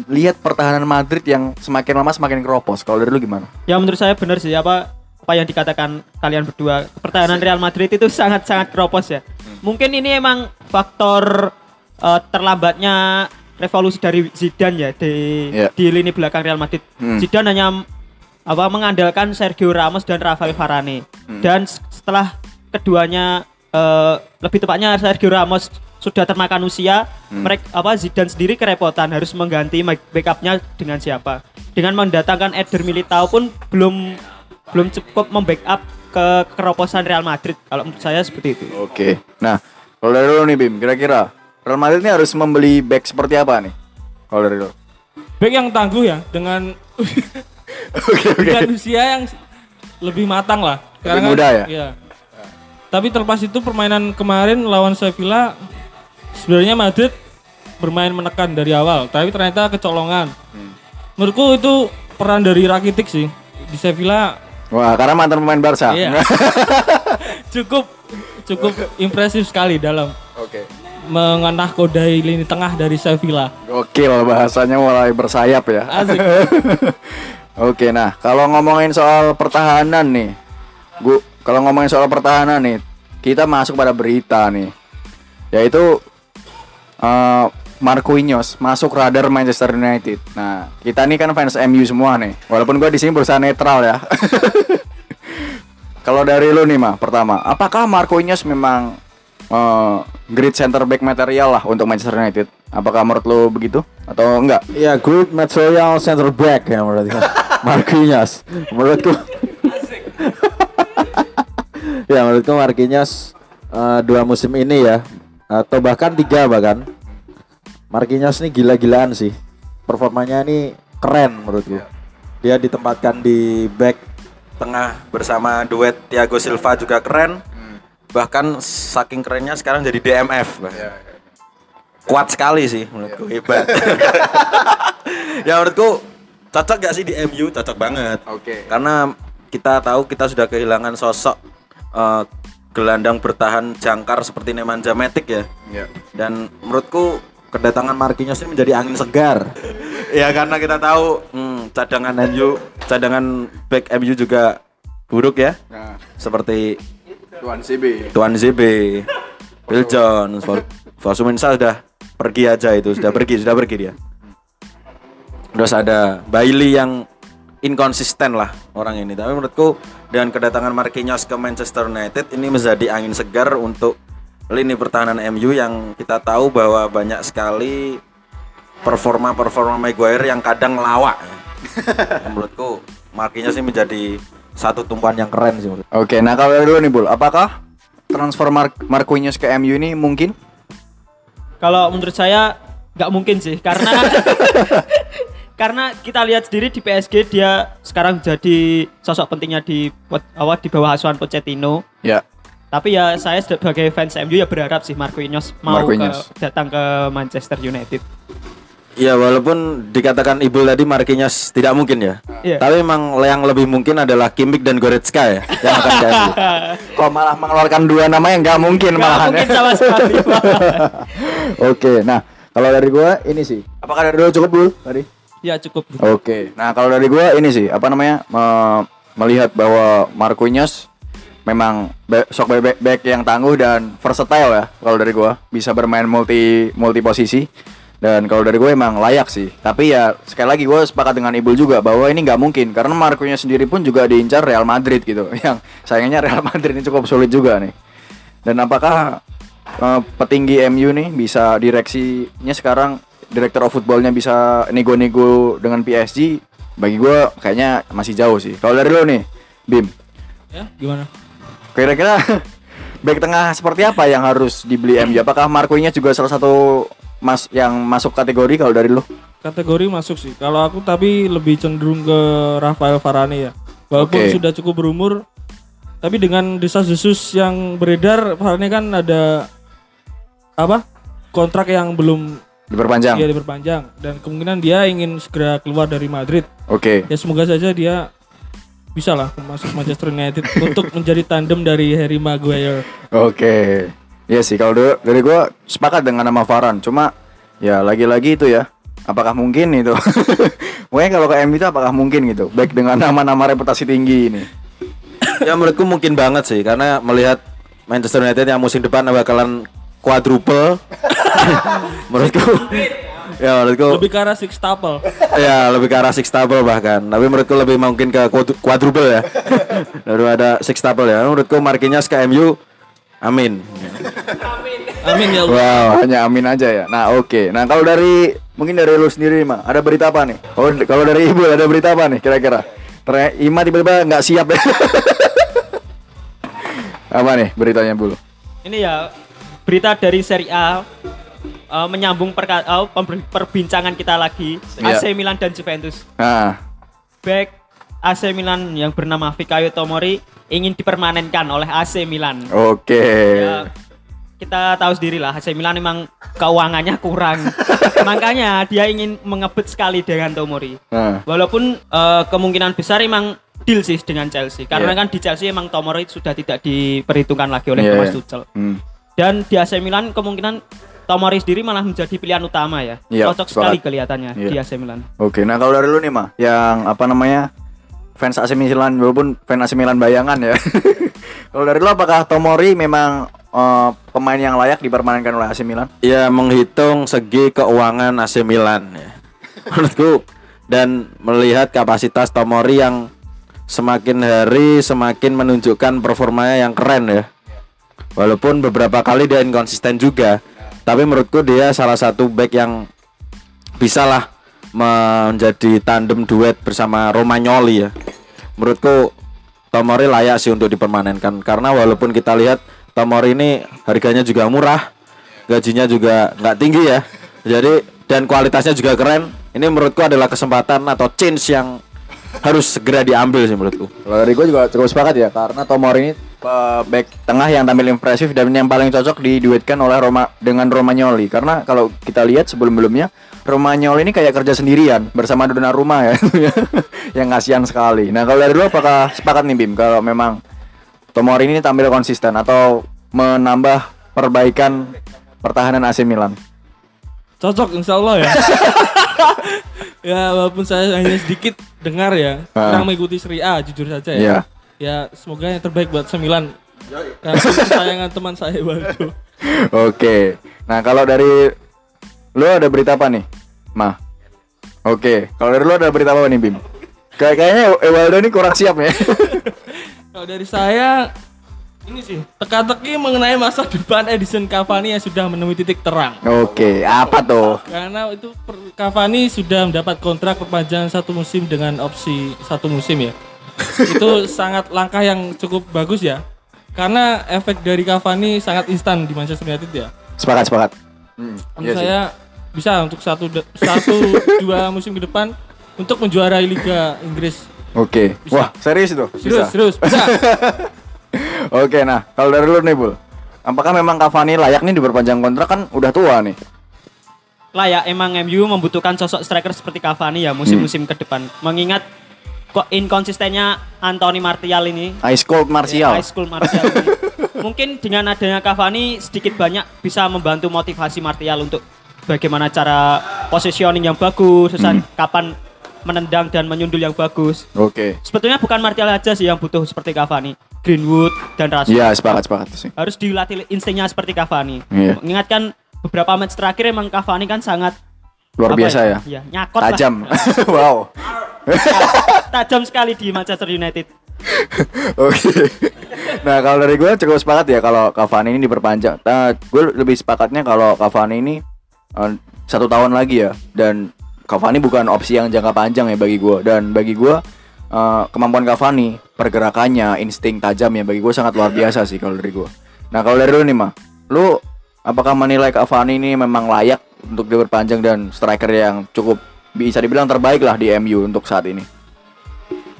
lihat pertahanan Madrid yang semakin lama semakin keropos. Kalau dari lu gimana? Ya menurut saya benar sih apa apa yang dikatakan kalian berdua pertahanan Real Madrid itu sangat-sangat keropos ya. Mungkin ini emang faktor eh, terlambatnya revolusi dari Zidane ya di Iya. di lini belakang Real Madrid. Hmm. Zidane hanya apa mengandalkan Sergio Ramos dan Rafael Varane. Hmm. Dan setelah keduanya eh, lebih tepatnya Sergio Ramos sudah termakan usia, Hmm. mereka apa Zidane sendiri kerepotan harus mengganti back- backupnya dengan siapa. Dengan mendatangkan Eder Militao pun belum belum cukup membackup ke keroposan Real Madrid. Kalau menurut saya seperti itu. Oke. Nah, kalau dari lu nih, Bim, kira-kira Real Madrid ini harus membeli back seperti apa nih? Kalau dari lu? Back yang tangguh ya dengan <laughs> Oke, oke. dengan usia yang lebih matang lah. Lebih muda ya? Iya. Tapi terlepas itu permainan kemarin lawan Sevilla sebenarnya Madrid bermain menekan dari awal, tapi ternyata kecolongan. Hmm. Menurutku itu peran dari Rakitic sih di Sevilla Wah, karena mantan pemain Barca. Iya. <laughs> <laughs> cukup cukup impresif sekali dalam Oke. Mengenah kodai lini tengah dari Sevilla. Gokil bahasanya mulai bersayap ya. Asik. <laughs> Oke, nah kalau ngomongin soal pertahanan nih, gua kalau ngomongin soal pertahanan nih, kita masuk pada berita nih, yaitu eh Marquinhos masuk radar Manchester United. Nah, kita nih kan fans MU semua nih, walaupun gua di sini berusaha netral ya. <laughs> kalau dari lu nih mah, pertama, apakah Marquinhos memang eh great center back material lah untuk Manchester United? Apakah menurut lu begitu atau enggak? Ya good material center back ya menurutku. <laughs> Marquinhos. Menurutku. ya menurutku Marquinhos eh, dua musim ini ya atau bahkan tiga bahkan. Marquinhos ini gila-gilaan sih. Performanya ini keren menurutku. Dia ditempatkan di back tengah bersama duet Thiago Silva juga keren. Bahkan saking kerennya sekarang jadi DMF. bahkan. kuat sekali sih menurutku hebat. <laughs> ya menurutku cocok gak sih di MU? Cocok banget. Oke. Karena kita tahu kita sudah kehilangan sosok eh, gelandang bertahan jangkar seperti Nemanja Matic ya. Ya. Dan menurutku kedatangan Marquinhos ini menjadi angin segar. <laughs> ya karena kita tahu hmm, cadangan MU, cadangan back MU juga buruk ya. Nah, Seperti Tuan CB. Tuan ZB, Bill Jones, <laughs> Fosumensa sudah pergi aja itu, sudah pergi, sudah pergi dia. Terus ada Bailey yang inkonsisten lah orang ini. Tapi menurutku dengan kedatangan Marquinhos ke Manchester United ini menjadi angin segar untuk lini pertahanan MU yang kita tahu bahwa banyak sekali performa-performa Maguire yang kadang ngelawak. <laughs> menurutku Marquinhos ini menjadi satu tumpuan yang keren sih menurut. Oke, nah kalau dulu nih Bul, apakah transfer Mar Marquinhos ke MU ini mungkin? Kalau menurut saya nggak mungkin sih karena <laughs> karena kita lihat sendiri di PSG dia sekarang jadi sosok pentingnya di awal di bawah asuhan Pochettino. Ya. Tapi ya saya sebagai fans MU ya berharap sih Marquinhos mau Marquinhos. ke- datang ke Manchester United. Ya walaupun dikatakan Ibu tadi Marquinhos tidak mungkin ya. Iya. Tapi memang yang lebih mungkin adalah Kimmich dan Goretzka ya yang akan MU. <laughs> Kok malah mengeluarkan dua nama yang nggak mungkin Nggak malahan mungkin ya? sama sekali. <laughs> Oke, nah kalau dari gua ini sih. Apakah dari dulu cukup Bul tadi? ya cukup. Oke, nah kalau dari gua ini sih apa namanya me- melihat bahwa Marquinhos memang be- sok back, back yang tangguh dan versatile ya kalau dari gua bisa bermain multi multi posisi dan kalau dari gue emang layak sih tapi ya sekali lagi gue sepakat dengan Ibul juga bahwa ini nggak mungkin karena Marquinhos sendiri pun juga diincar Real Madrid gitu <laughs> yang sayangnya Real Madrid ini cukup sulit juga nih dan apakah eh, petinggi MU nih bisa direksinya sekarang direktur of footballnya bisa nego-nego dengan PSG? Bagi gue kayaknya masih jauh sih. Kalau dari lo nih, Bim, Ya, gimana? kira-kira <laughs> back tengah seperti apa yang harus dibeli MU? Apakah Marquinhos juga salah satu mas yang masuk kategori kalau dari lo? Kategori masuk sih. Kalau aku tapi lebih cenderung ke Rafael Varane ya. Walaupun Oke. sudah cukup berumur, tapi dengan desas-desus yang beredar, Varane kan ada apa? Kontrak yang belum Diperpanjang. dia diperpanjang dan kemungkinan dia ingin segera keluar dari Madrid. Oke. Ya semoga saja dia bisa lah masuk Manchester United <laughs> untuk menjadi tandem dari Harry Maguire. Oke. Iya sih kalau dari- dari gue sepakat dengan nama Varan. Cuma ya lagi-lagi itu ya. Apakah mungkin itu? <laughs> Pokoknya kalau ke MU itu apakah mungkin gitu? Baik dengan nama-nama reputasi tinggi ini. ya menurutku mungkin banget sih karena melihat Manchester United yang musim depan bakalan quadruple. <laughs> menurutku ya menurutku Lebih ke arah sextuple. ya lebih ke arah sextuple bahkan tapi menurutku lebih mungkin ke quad- quadruple ya <laughs> daripada sextuple ya menurutku Marquinhos ke MU amin Amin ya Allah. Wow, hanya amin aja ya. Nah, oke. Nah, kalau dari mungkin dari lu sendiri, mah ada berita apa nih? Oh, kalau dari Ibu ada berita apa nih kira-kira? Ternyata Ima tiba-tiba nggak siap ya. <laughs> apa nih beritanya, Bu? Ini ya berita dari Serie A eh, menyambung perka- pember- perbincangan kita lagi Iya. AC Milan dan Juventus. Nah, Back AC Milan yang bernama Fikayo Tomori ingin dipermanenkan oleh AC Milan. oke. Ya, kita tahu sendiri lah AC Milan memang keuangannya kurang. <laughs> Makanya dia ingin mengebut sekali dengan Tomori. Nah, Walaupun eh, kemungkinan besar emang deal sih dengan Chelsea. Karena Iya. kan di Chelsea emang Tomori sudah tidak diperhitungkan lagi oleh Iya, Thomas iya. Tuchel. hmm. Dan di AC Milan kemungkinan Tomori sendiri malah menjadi pilihan utama ya. Iya, Cocok sekali kelihatannya Iya. di AC Milan. Oke, nah kalau dari lu nih, mah yang apa namanya? Fans AC Milan walaupun fans AC Milan bayangan ya. <laughs> kalau dari lu apakah Tomori memang eh, pemain yang layak dipermanenkan oleh AC Milan? ya menghitung segi keuangan AC Milan ya. <laughs> menurutku dan melihat kapasitas Tomori yang semakin hari semakin menunjukkan performanya yang keren ya walaupun beberapa kali dia inkonsisten juga tapi menurutku dia salah satu back yang bisa lah menjadi tandem duet bersama Romagnoli ya. Menurutku Tomori layak sih untuk dipermanenkan. Karena walaupun kita lihat Tomori ini harganya juga murah gajinya juga nggak tinggi ya. Jadi dan kualitasnya juga keren. Ini menurutku adalah kesempatan atau chance yang harus segera diambil sih menurutku. Kalau dari gue juga cukup sepakat ya karena Tomori ini eh, back tengah yang tampil impresif dan yang paling cocok diduetkan oleh Roma dengan Romagnoli. Karena kalau kita lihat sebelum-sebelumnya Romagnoli ini kayak kerja sendirian bersama Donnarumma ya <laughs> yang kasihan sekali. Nah kalau dari lu apakah sepakat nih Bim kalau memang Tomori ini tampil konsisten atau menambah perbaikan pertahanan AC Milan? Cocok insya Allah ya. <laughs> ya walaupun saya hanya sedikit dengar ya, Ah. kurang mengikuti Serie A jujur saja ya. Iya. Ya semoga yang terbaik buat sembilan. Karena kesayangan teman saya Waldo. <laughs> Oke. Nah, kalau dari lu ada berita apa nih? Mah. Oke, kalau dari lu ada berita apa nih, Bim? Kayak kayaknya Ewaldo ini kurang siap ya. <laughs> Kalau dari saya ini sih teka-teki mengenai masa depan Edison Cavani yang sudah menemui titik terang. Oke, apa tuh? Karena itu Cavani sudah mendapat kontrak perpanjangan satu musim dengan opsi satu musim ya. <laughs> itu sangat langkah yang cukup bagus ya. Karena efek dari Cavani sangat instan di Manchester United ya. Sepakat, sepakat. Hmm, Menurut saya bisa untuk satu satu <laughs> dua musim ke depan untuk menjuarai Liga Inggris. Oke. Wah, serius itu? Serius, Bisa. serius, bisa. <laughs> Oke, nah, kalau dari lu nih, Bul. Apakah memang Cavani layak nih diperpanjang kontrak kan udah tua nih? Layak emang MU membutuhkan sosok striker seperti Cavani ya musim-musim ke depan. Mengingat kok inkonsistennya Anthony Martial ini Ice Cold Martial. High school Martial ini. <laughs> Mungkin dengan adanya Cavani sedikit banyak bisa membantu motivasi Martial untuk bagaimana cara positioning yang bagus, Hmm. kapan menendang dan menyundul yang bagus. Oke. Sebetulnya bukan Martial aja sih yang butuh seperti Cavani, Greenwood dan Rashford. Iya, sepakat, sepakat sih. Harus dilatih instingnya seperti Cavani. Iya. Mengingatkan beberapa match terakhir emang Cavani kan sangat Luar biasa ya. Iya, nyakot lah. Tajam. <laughs> wow. Tajam sekali di Manchester United. <laughs> Oke. Nah kalau dari gue cukup sepakat ya kalau Cavani ini diperpanjang. Nah, gue lebih sepakatnya kalau Cavani ini satu tahun lagi ya dan Cavani bukan opsi yang jangka panjang ya bagi gue dan bagi gue eh, kemampuan Cavani pergerakannya insting tajam ya bagi gue sangat luar biasa sih kalau dari gue. Nah kalau dari lu nih mah, lu apakah menilai Cavani ini memang layak untuk diperpanjang dan striker yang cukup bisa dibilang terbaik lah di MU untuk saat ini?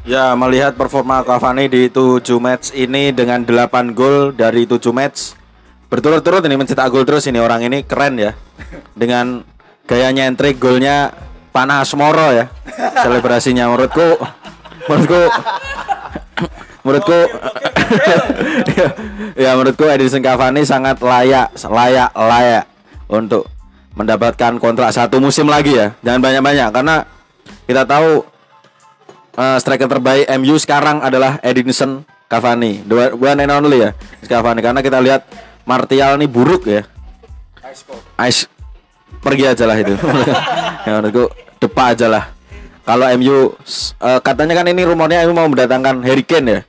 Ya melihat performa Cavani di 7 match ini dengan 8 gol dari 7 match Berturut-turut ini mencetak gol terus ini orang ini keren ya. Dengan gaya nyentrik golnya panas moro ya. Selebrasinya menurutku Menurutku Menurutku <laughs> Ya menurutku Edison Cavani sangat layak Layak layak Untuk mendapatkan kontrak satu musim lagi ya. Jangan banyak-banyak karena kita tahu Eh, striker terbaik MU sekarang adalah Edinson Cavani. Dua one and only ya Cavani. Karena kita lihat Martial ini buruk ya. Ice pergi aja lah itu. <laughs> ya menurutku depa aja lah. Kalau MU s- eh, katanya kan ini rumornya MU mau mendatangkan Harry Kane ya.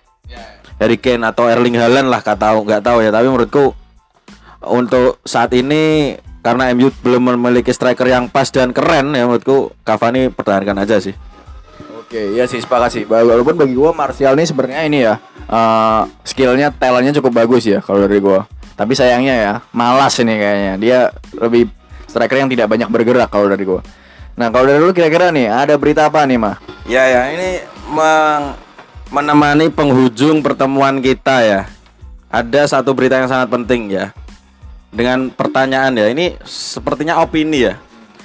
Harry Kane atau Erling Haaland lah kata nggak tahu ya tapi menurutku untuk saat ini karena MU belum memiliki striker yang pas dan keren ya menurutku Cavani pertahankan aja sih. Oke, iya sih sepakat sih. Wa- Walaupun bagi gua Martial ini sebenarnya ini ya eh, skillnya, talentnya cukup bagus ya kalau dari gua. Tapi sayangnya ya malas ini kayaknya. Dia lebih striker yang tidak banyak bergerak kalau dari gua. Nah kalau dari lu kira-kira nih ada berita apa nih mah? Ya ya ini meng- menemani penghujung pertemuan kita ya. Ada satu berita yang sangat penting ya. Dengan pertanyaan ya, ini sepertinya opini ya.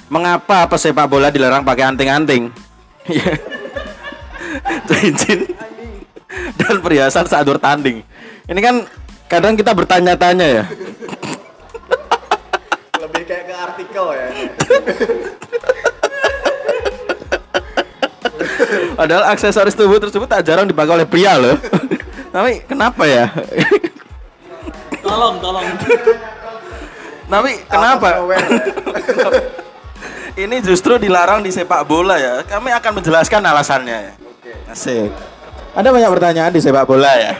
Mengapa pesepak bola dilarang pakai anting-anting? <laughs> Cincin dan perhiasan saat bertanding. Ini kan kadang kita bertanya-tanya ya. Lebih kayak ke artikel ya. Padahal aksesoris tubuh tersebut tak jarang dipakai oleh pria loh. Tapi kenapa ya? Tolong, tolong. Tapi kenapa? Ini justru dilarang di sepak bola ya. Kami akan menjelaskan alasannya. Asik. Ada banyak pertanyaan di sepak bola ya.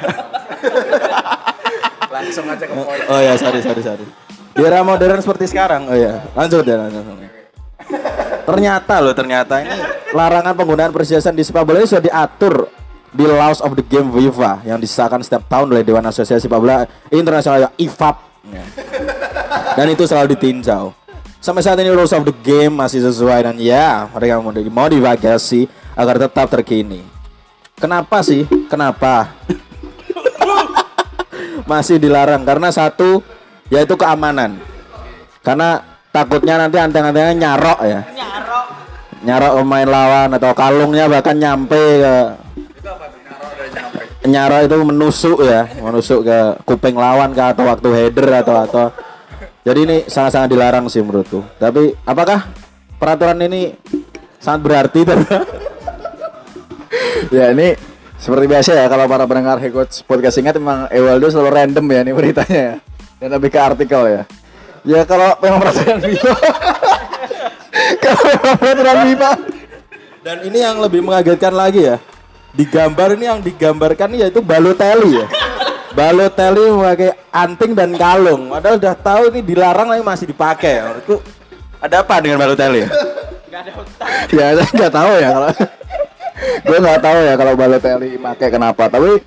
Langsung aja ke poin. Oh ya, sorry, sorry, sorry. Di era modern seperti sekarang. Oh ya, lanjut ya, lanjut. Ternyata loh, ternyata ini larangan penggunaan perhiasan di sepak bola ini sudah diatur di Laws of the Game FIFA yang disahkan setiap tahun oleh Dewan Asosiasi Sepak Bola Internasional IFAB. Ya. Dan itu selalu ditinjau. Sampai saat ini rules of the game masih sesuai dan ya mereka mau dimodifikasi agar tetap terkini. Kenapa sih? Kenapa? Masih dilarang karena satu yaitu keamanan. Karena takutnya nanti anteng-antengnya nyarok ya. Nyarok. Nyarok pemain lawan atau kalungnya bahkan nyampe ke nyarok itu menusuk ya, menusuk ke kuping lawan ke atau waktu header atau atau jadi ini sangat-sangat dilarang sih menurutku. Tapi apakah peraturan ini sangat berarti <laughs> ya ini seperti biasa ya kalau para pendengar Hecoach podcast ingat memang Ewaldo selalu random ya ini beritanya ya. Dan lebih ke artikel ya. Ya kalau memang peraturan FIFA <laughs> kalau memang peraturan FIFA Dan ini yang lebih mengagetkan lagi ya. Di gambar ini yang digambarkan yaitu Balotelli ya. Balotelli memakai anting dan kalung. Padahal udah tahu ini dilarang tapi masih dipakai. Menurutku ada apa dengan Balotelli? ya saya <laughs> nggak tahu ya kalau gue nggak tahu ya kalau Balotelli pakai kenapa tapi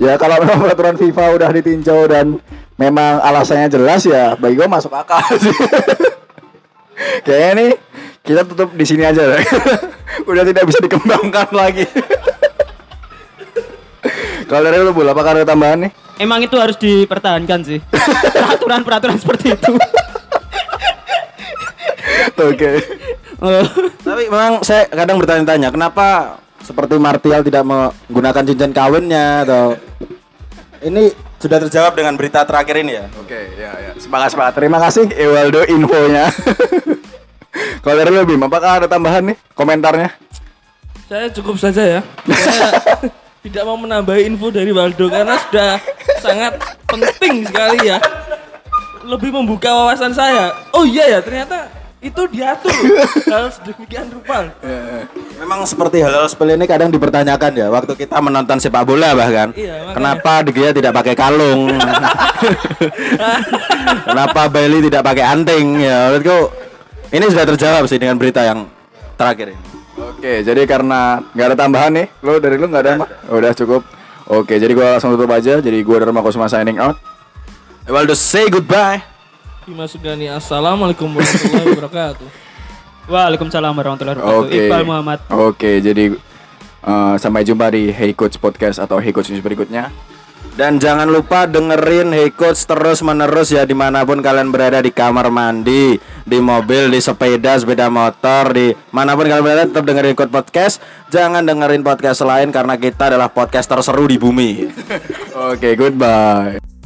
ya kalau memang peraturan FIFA udah ditinjau dan memang alasannya jelas ya bagi gue masuk akal <laughs> sih kayaknya nih kita tutup di sini aja deh. <laughs> udah tidak bisa dikembangkan lagi <laughs> kalau dari lu Bul, apakah ada tambahan nih Emang itu harus dipertahankan sih. Peraturan-peraturan seperti itu. oke Oh. <laughs> tapi memang saya kadang bertanya-tanya kenapa seperti Martial tidak menggunakan cincin kawinnya atau ini sudah terjawab dengan berita terakhir ini ya. oke ya ya semangat semangat terima kasih Ewaldo infonya <laughs> kalau dari lu Bim apakah ada tambahan nih komentarnya Saya cukup saja ya. Saya <laughs> tidak mau menambah info dari Waldo karena sudah sangat penting sekali ya. Lebih membuka wawasan saya. Oh iya ya, ternyata itu diatur <laughs> hal sedemikian rupa. Memang seperti hal-hal seperti ini kadang dipertanyakan ya waktu kita menonton sepak bola bahkan. Iya, makanya. Kenapa De Gea tidak pakai kalung? <laughs> Kenapa Bailey tidak pakai anting? Ya menurutku ini sudah terjawab sih dengan berita yang terakhir ini. Oke, jadi karena nggak ada tambahan nih, lo dari lu nggak ada mah? Udah cukup. Oke, jadi gua langsung tutup aja. Jadi gua Dharma Kusuma signing out. Ewaldo say goodbye. Bima Sugani, Assalamualaikum warahmatullahi <laughs> wabarakatuh. Waalaikumsalam warahmatullahi wabarakatuh. Oke. Iqbal Muhammad. Oke, jadi eh, sampai jumpa di Hey Coach Podcast atau Hey Coach News berikutnya. Dan jangan lupa dengerin Hey Coach terus menerus ya di mana pun kalian berada di kamar mandi, di mobil, di sepeda, sepeda motor, di mana pun kalian berada tetap dengerin Coach Podcast. Jangan dengerin podcast lain karena kita adalah podcast terseru di bumi. <laughs> Oke, goodbye.